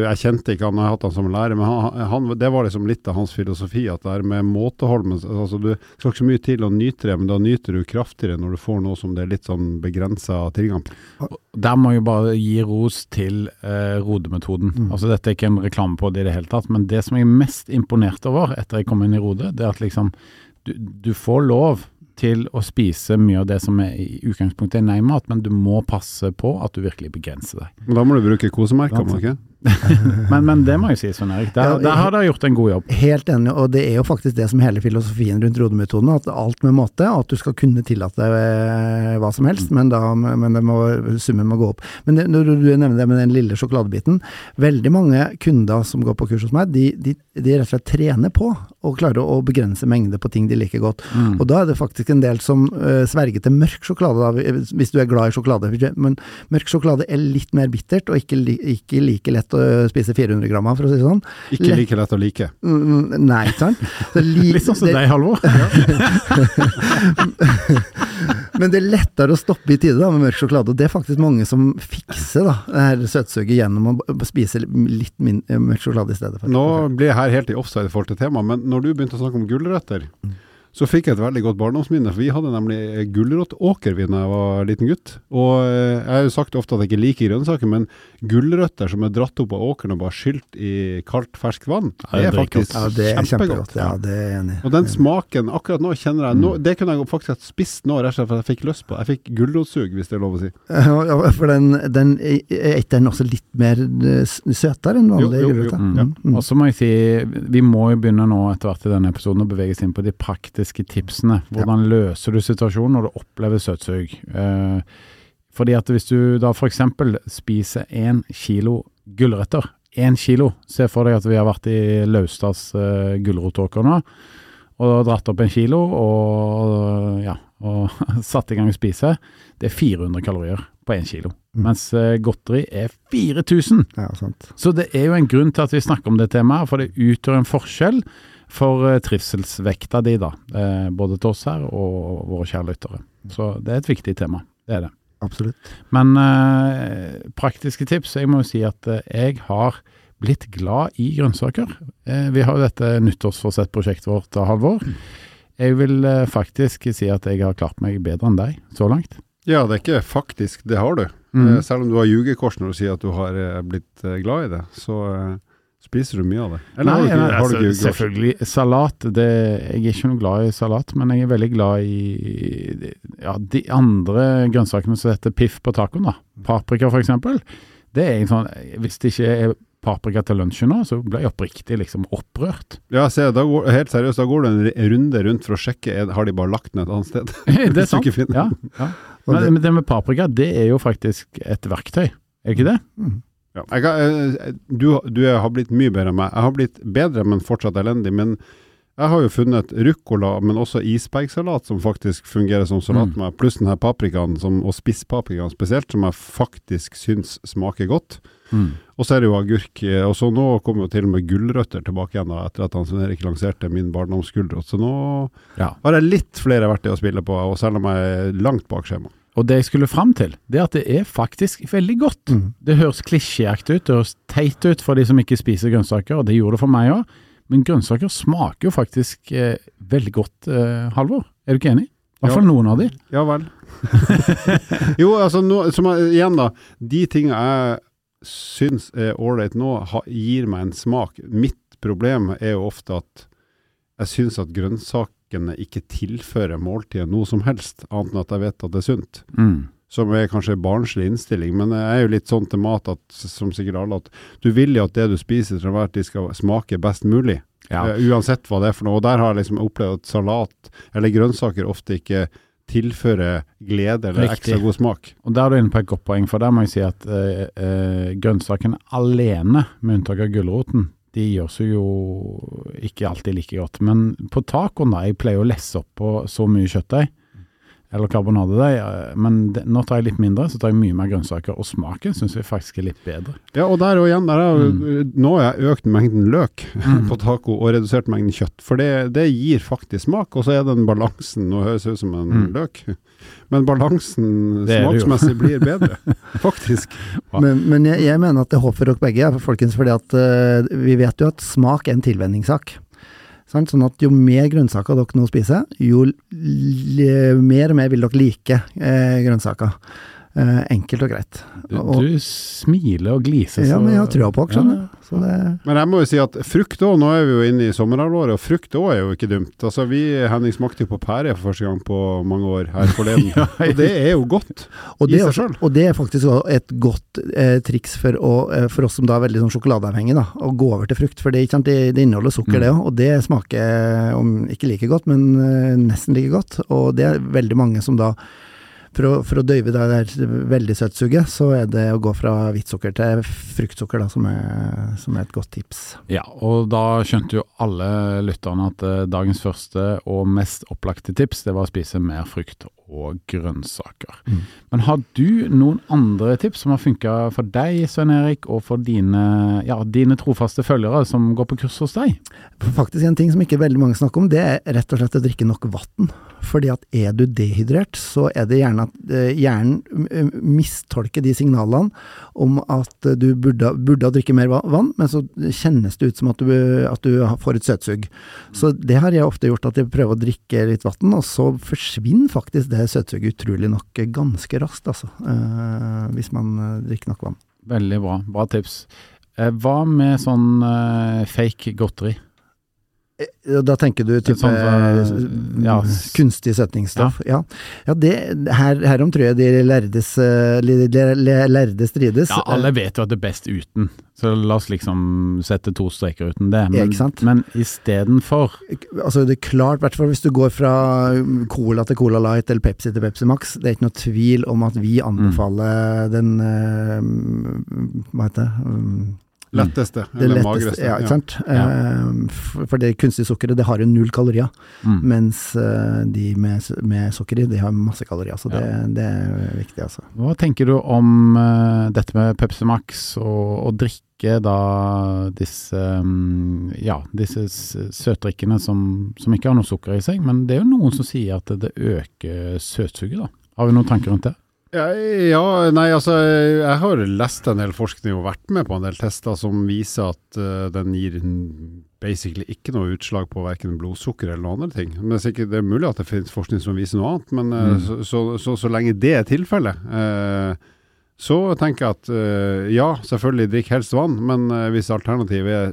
jeg kjente ikke han, jeg har hatt han som lærer, men han, han, det var liksom litt av hans filosofi, at det er med måtehold, altså du skal ikke så mye til å nyte det, men da nyter du kraftigere når du får noe som det er litt sånn begrensa tilgang på. Der må jeg bare gi ros til uh, Rode-metoden. Mm. Altså Dette er ikke en reklame på det i det hele tatt, men det som jeg er mest imponert over etter jeg kom inn i Rode, det er at liksom du, du får lov til å spise mye av det som er i utgangspunktet er nei-mat, men du må passe på at du virkelig begrenser deg. Da må du bruke kosemerker, må du ikke? Men, men det må jeg si, Svein Erik. Der, Ja, der har dere gjort en god jobb. Helt enig, og det er jo faktisk det som hele filosofien rundt rodemetoden, at alt med måte, og at du skal kunne tillate deg eh, hva som helst, men, da, men det må, summen må gå opp. Men det, når du nevner det med den lille sjokoladebiten, veldig mange kunder som går på kurs hos meg, de, de, de rett og slett trener på å klare å begrense mengde på ting de liker godt. Mm. Og da er det faktisk en del som uh, sverger til mørk sjokolade, da, hvis du er glad i sjokolade. Men mørk sjokolade er litt mer bittert, og ikke, ikke like lett å spise 400 gram av, for å si det sånn. Ikke Lett- like lett å like. Mm, Nei, ikke sant? Så li- Litt sånn som deg, Halvor. Men det er lettere å stoppe i tide da, med mørk sjokolade, og det er faktisk mange som fikser da, det her søtsuget gjennom å spise litt min, mørk sjokolade i stedet. for. Nå blir jeg her helt i offside i forhold til temaet, men når du begynte å snakke om gulrøtter, så fikk jeg et veldig godt barndomsminne, for vi hadde nemlig gulrotåker da jeg var liten gutt. Og eh, jeg har jo sagt ofte at jeg ikke liker grønnsaker, men gulrøtter som er dratt opp av åkeren og bare skylt i kaldt, ferskt vann, det er faktisk Ja, det er kjempegodt. Ja, det er enig. Og den smaken, akkurat nå kjenner jeg nå, Det kunne jeg faktisk ha spist nå, rett og slett for jeg fikk lyst på. Jeg fikk gulrotsug, hvis det er lov å si. Ja, ja, for den, den er ikke den også litt mer eh, søtere enn vanlig Jo, jo, jo. Mm. Mm, mm. Og så må jeg si, vi må jo begynne nå etter hvert i denne episoden å bevege oss inn på de praktiske praktiske tipsene. Hvordan løser du situasjonen når du opplever søtsug? Eh, fordi at hvis du da f.eks. spiser én kilo gulrøtter, én kilo Se for deg at vi har vært i Laustads uh, gulrotåker nå, og dratt opp en kilo og, ja, og satt i gang å spise. Det er 400 kalorier på én kilo, Mm. mens eh, godteri er 4000. Ja, sant. Så det er jo en grunn til at vi snakker om det temaet, for det utgjør en forskjell for eh, trivselsvekta di, da. Eh, både til oss her og våre kjære lyttere. Så det er et viktig tema. Det er det. Absolutt. Men eh, praktiske tips Jeg må jo si at eh, jeg har blitt glad i grønnsaker. Eh, vi har jo dette nyttårsforsett-prosjektet vårt, Halvor. Jeg vil eh, faktisk si at jeg har klart meg bedre enn deg så langt. Ja, det er ikke faktisk, det har du. Mm. Selv om du har ljugekors når du sier at du har blitt glad i det, så eh, spiser du mye av det. Eller Nei, nei, altså, selvfølgelig. Salat det, Jeg er ikke noe glad i salat, men jeg er veldig glad i ja, de andre grønnsakene som heter piff på tacoen. da. Paprika, for eksempel. Det er sånn, Hvis det ikke er paprika til lunsjen nå, så blir jeg oppriktig liksom opprørt. Ja, se, da går, helt seriøst, da går du en runde rundt for å sjekke er, har de bare lagt den et annet sted. det er sant. Ja, ja. Men, men det med paprika, det er jo faktisk et verktøy. Er det ikke det? Mm. Ja, jeg, eh, du, du har blitt mye bedre enn meg. Jeg har blitt bedre, men fortsatt elendig. Men jeg har jo funnet ruccola, men også isbergsalat som faktisk fungerer som salat Mm. med meg, pluss denne paprikaen, som, og spisspaprikaen spesielt, som jeg faktisk syns smaker godt. Og så er det jo agurk, eh, og så nå kommer jo til og med gulrøtter tilbake igjen da, etter at han Erik lanserte min barndomsgulrot. Så nå Ja. har jeg litt flere verktøy å spille på, og selv om jeg er langt bak skjema. Og det jeg skulle fram til, det er at det er faktisk veldig godt. Mm. Det høres klisjéaktig ut, det høres teit ut for de som ikke spiser grønnsaker, og det gjorde det for meg òg. Men grønnsaker smaker jo faktisk eh, veldig godt, eh, Halvor. Er du ikke enig? I hvert Ja. noen av de. Ja vel. jo, altså no, som igjen da, de tingene jeg syns er ålreit nå, ha, gir meg en smak. Mitt problem er jo ofte at jeg syns at grønnsakene ikke tilfører måltidet noe som helst, annet enn at jeg vet at det er sunt. Mm. Som er kanskje en barnslig innstilling, men jeg er jo litt sånn til mat at, som sikkert alle, at du vil jo at det du spiser til enhver tid skal smake best mulig. Ja. Eh, uansett hva det er for noe. Og der har jeg liksom opplevd at salat eller grønnsaker ofte ikke tilfører glede eller Riktig. ekstra god smak. Og der er du inne på et godt poeng, for der må jeg si at eh, eh, grønnsakene alene, med unntak av gulroten, de gjør seg jo ikke alltid like godt. Men på tacoen, da, jeg pleier å lesse opp på så mye kjøttdeig, eller karbonadedeig, men det, nå tar jeg litt mindre, så tar jeg mye mer grønnsaker, og smaken syns jeg faktisk er litt bedre. Ja, og der og igjen, der er, Mm. nå har jeg økt mengden løk på taco og redusert mengden kjøtt, for det, det gir faktisk smak, og så er den balansen, nå høres det ut som en Mm. løk, men balansen smaksmessig blir bedre, faktisk. Ja. Men, men jeg, jeg mener at det håper dere begge, folkens, fordi at eh, vi vet jo at smak er en tilvenningssak. Sant? Sånn at jo mer grønnsaker dere nå spiser, jo mer og mer vil dere like eh, grønnsaker. Eh, enkelt og greit. Du, Og- du smiler og gliser Ja, men jeg har trua på dere, Ja. det Men jeg må jo si at frukt òg, nå er vi jo inne i sommerhalvåret, og frukt òg er jo ikke dumt. Altså Vi Henning smakte jo på pære for første gang på mange år her forleden, Ja, og det er jo godt. Og I det, seg er og det er faktisk et godt eh, triks for, å, eh, for oss som da er veldig sånn sjokoladeavhengige, da, å gå over til frukt. For det, ikke sant, det, det inneholder sukker, Mm. det òg, og det smaker eh, om ikke like godt, men eh, nesten like godt. Og det er veldig mange som da for å, for å døyve det der veldig søtsuget, så er det å gå fra hvitt sukker til fruktsukker da, som er, som er et godt tips. Ja, og da skjønte jo alle lytterne at eh, dagens første og mest opplagte tips, det var å spise mer frukt og grønnsaker. Mm. Men har du noen andre tips som har funka for deg, Svein Erik, og for dine, ja, dine trofaste følgere som går på kurs hos deg? Faktisk en ting som ikke veldig mange snakker om, det er rett og slett å drikke nok vann. Fordi at er du dehydrert, så er det gjerne at eh, hjernen eh, mistolker de signalene om at du burde, burde drikke mer vann, men så kjennes det ut som at du, at du får et søtsug. Så det har jeg ofte gjort, at jeg prøver å drikke litt vann, og så forsvinner faktisk det søtsuget utrolig nok ganske raskt, altså. eh, hvis man eh, drikker nok vann. Veldig bra, bra tips. Eh, hva med sånn fake godteri? Eh, Da tenker du type Sånn ja, eh, kunstig setningsstoff? Ja. ja, det, her, herom tror jeg de lærdes, eh, lærde strides. Ja, alle vet jo at det er best uten, så la oss liksom sette to streker uten det. Ja, Men, ikke sant? men istedenfor Altså det er klart, i hvert fall hvis du går fra Cola til Cola Light eller Pepsi til Pepsi Max, det er ikke noe tvil om at vi anbefaler den eh, Hva heter det? Letteste, det eller letteste, magreste. ja, ikke sant? Ja. Eh, for, det kunstige sukkeret, det har jo null kalorier. mm. Mens eh, de med, med sukker i, de har masse kalorier. Så det, Ja. det er viktig, altså. Hva tenker du om eh, dette med Pepsi Max og å drikke da disse mm, ja, disse søtdrikkene som, som ikke har noe sukker i seg, men det er jo noen som sier at det øker søtsuget, da. Har vi noen tanker rundt det? Ja, ja, nei altså Jeg har lest en del forskning og vært med på en del tester som viser at uh, den gir basically ikke noe utslag på verken blodsukker eller noen andre ting. Men det er, sikkert, det er mulig at det finnes forskning som viser noe annet, men uh, Mm. så, så, så, så lenge det er tilfellet, uh, så tenker jeg at eh, ja, selvfølgelig drikk helst vann, men eh, hvis alternativet er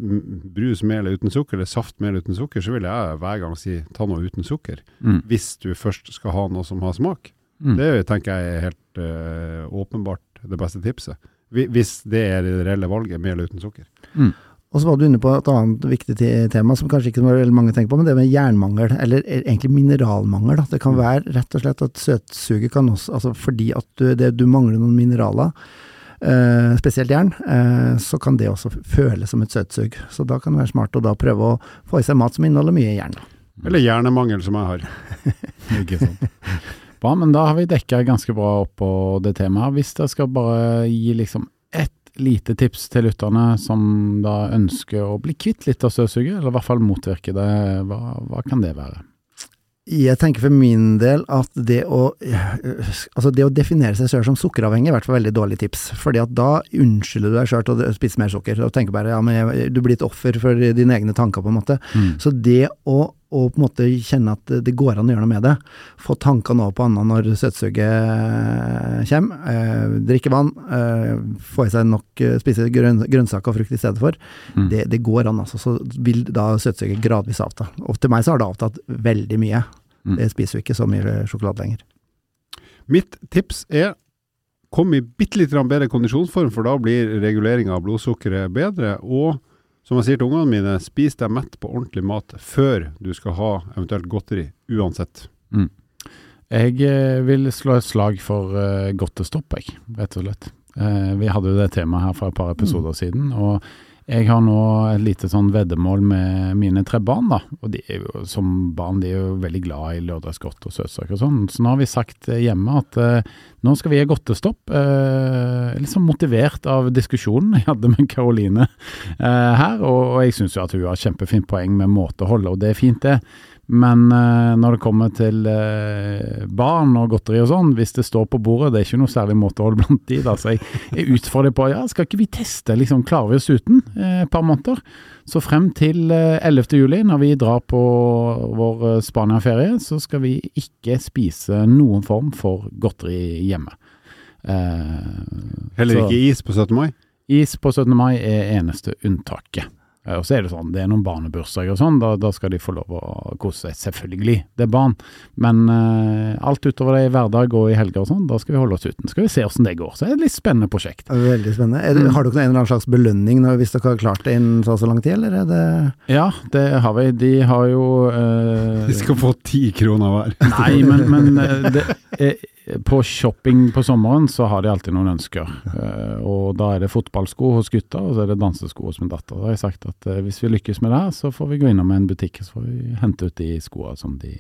brus med eller uten sukker, eller saft med eller uten sukker, så vil jeg hver gang si ta noe uten sukker. Mm. Hvis du først skal ha noe som har smak. Mm. Det tenker jeg er helt uh, åpenbart det beste tipset. Hvis det er det reelle valget, med eller uten sukker. Og så var du inne på et annet viktig tema som kanskje ikke veldig mange tenker på, men det med jernmangel, eller egentlig mineralmangel. Da. Det kan Mm. være rett og slett at søtsuget kan også, altså fordi at du, det, du mangler noen mineraler, eh, spesielt jern, eh, så kan det også føles som et søtsug. Så da kan det være smart å da prøve å få i seg mat som inneholder mye jern. Eller hjernemangel, som jeg har. Ikke sant. Bra, men da har vi dekka ganske bra opp på det temaet. Hvis dere skal bare gi liksom ett lite tips til lytterne som da ønsker å bli kvitt litt av støvsuget, eller i hvert fall motvirke det, hva, hva kan det være? Jeg tenker for min del at det å, altså det å definere seg selv som sukkeravhengig er i hvert fall veldig dårlig tips. Fordi at da unnskylder du deg selv til å spise mer sukker. Og tenker bare ja, men jeg, du blir et offer for dine egne tanker, på en måte. Så det å, å på en måte kjenne at det går an å gjøre noe med det, få tankene over på annet når søtsuget kommer, eh, drikke vann, eh, få i seg nok, eh, spise grønn, grønnsaker og frukt i stedet for, Mm. det, det går an, altså. Så vil da søtsuget gradvis avta. Og til meg så har det avtatt veldig mye. Mm. Jeg spiser jo ikke så mye sjokolade lenger. Mitt tips er kom i bitte litt bedre kondisjonsform, for da blir reguleringa av blodsukkeret bedre. Og som jeg sier til ungene mine, spis deg mett på ordentlig mat før du skal ha eventuelt godteri, uansett. Jeg eh, vil slå et slag for uh, godtestopp, jeg, rett og slett. Eh, vi hadde jo det temaet her for et par episoder siden, og jeg har nå et lite sånn veddemål med mine tre barn, da. Og de er jo, som barn de er jo veldig glad i lørdagsgodt og søtsaker og sånn. Så nå har vi sagt hjemme at eh, nå skal vi ha godtestopp. Eh, litt sånn motivert av diskusjonen jeg hadde med Karoline eh, her, og, og jeg syns jo at hun har kjempefint poeng med måtehold, og det er fint det. Men uh, når det kommer til uh, barn og godteri og sånn, hvis det står på bordet, det er ikke noe særlig måtehold blant de, da. Så jeg, jeg utfordrer på ja, skal ikke vi teste, liksom, klarer vi oss uten eh, et par måneder? Så frem til eh, 11. juli, når vi drar på vår Spania-ferie, så skal vi ikke spise noen form for godteri hjemme. Heller så- ikke is på 17. mai. Is på 17. mai er eneste unntaket. Eh, Og så er det sånn, det er noen barnebursdager og sånn, da, da skal de få lov å kose seg. Selvfølgelig, det er barn. Men uh, alt utover det i hverdag og i helger og sånn, da skal vi holde oss uten. Skal vi se hvordan det går. Så det er et litt spennende prosjekt. Veldig spennende. Er det, Mm. har dere en eller annen slags belønning når, hvis dere har klart det innen så så lang tid, eller er det Ja, det har vi. De har jo uh, De skal få ti kroner hver. Nei, men, men uh, det, på shopping på sommeren så har de alltid noen ønsker. Eh, og da er det fotballsko hos gutta, og så er det dansesko hos min datter. Da har jeg sagt at eh, hvis vi lykkes med det her, så får vi gå innom en butikk så får vi hente ut de skoene som de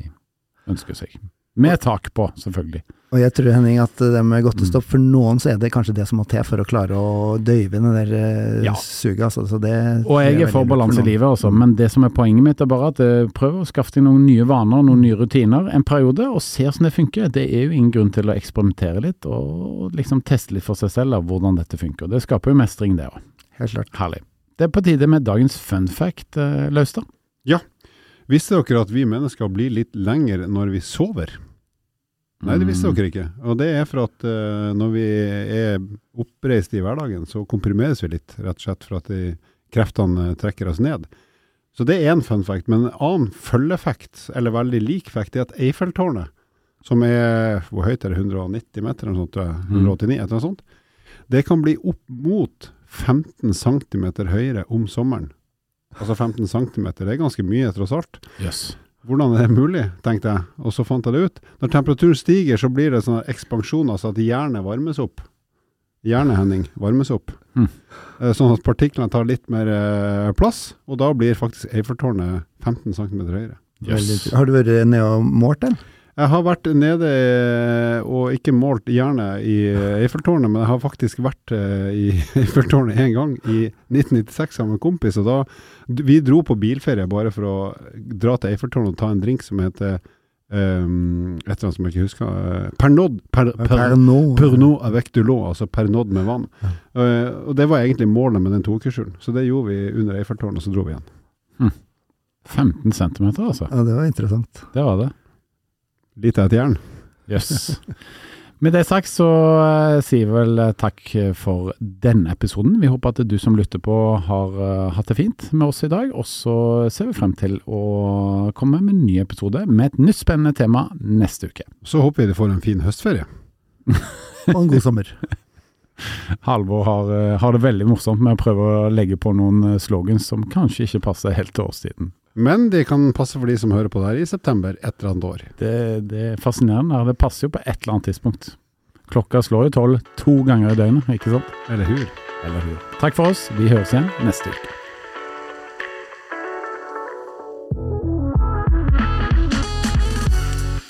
ønsker seg. Med tak på, selvfølgelig. Og jeg tror Henning at det med Mm. godtestopp, for noen så er det kanskje det som må til for å klare å døyve det der eh, Ja. suget. Altså, så det, Og jeg er for balanse i livet, også, Men det som er poenget mitt, er bare at eh, prøv å skaffe deg noen nye vaner, noen nye rutiner en periode, og se hvordan det funker. Det er jo ingen grunn til å eksperimentere litt, og liksom teste litt for seg selv av hvordan dette funker. Det skaper jo mestring, det òg. Helt klart. Herlig. Det er på tide med dagens fun fact, Laustad. Laustad. Visste dere at vi mennesker blir litt lenger når vi sover? Nei, det visste Mm. dere ikke. Og det er for at uh, når vi er oppreist i hverdagen, så komprimeres vi litt, rett og slett for at de kreftene eh, trekker oss ned. Så det er én fun fact. Men en annen følgeffekt, eller veldig lik fact, er at Eiffeltårnet, som er hvor høyt er det, 190 meter eller noe sånt, 189, et eller noe sånt, det kan bli opp mot 15 cm høyere om sommeren. Altså 15 cm, det er ganske mye tross alt. Yes. Hvordan er det mulig, tenkte jeg, og så fant jeg det ut. Når temperaturen stiger, så blir det sånn ekspansjoner, så at hjernen varmes opp. Hjernehenning varmes opp. Mm. Sånn at partiklene tar litt mer eh, plass, og da blir faktisk Eiffeltårnet 15 cm høyere. Yes. Har du vært nede og målt den? Jeg har vært nede eh, og ikke målt jernet i eh, Eiffeltårnet, men jeg har faktisk vært eh, i Eiffeltårnet en gang i 1996 sammen med en kompis. og da, Vi dro på bilferie bare for å dra til Eiffeltårnet og ta en drink som heter um, et eller annet som jeg ikke husker. uh, Pernod. Per, per, Pernod. Pernod avec du altså Pernod med vann. Uh, og det var egentlig målet med den tokersturen. Så det gjorde vi under Eiffeltårnet, og så dro vi igjen. 15 cm, altså. Ja, det var interessant. Det var det. Litt av et jern. Jøss. Med det sagt så eh, sier vi vel eh, takk for denne episoden. Vi håper at du som lytter på har eh, hatt det fint med oss i dag. Og så ser vi frem til å komme med en ny episode med et nytt spennende tema neste uke. Så håper vi du får en fin høstferie. Og en god sommer. Halvor har, har det veldig morsomt med å prøve å legge på noen slogans som kanskje ikke passer helt til årstiden. Men de kan passe for de som hører på det her i september et eller annet år. Det, det er fascinerende. Det passer jo på et eller annet tidspunkt. Klokka slår jo tolv to ganger i døgnet, ikke sant? Eller hur? Eller hur? Takk for oss. Vi høres igjen neste uke.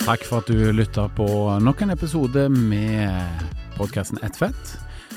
Takk for at du lytta på nok en episode med podkasten Ett fett.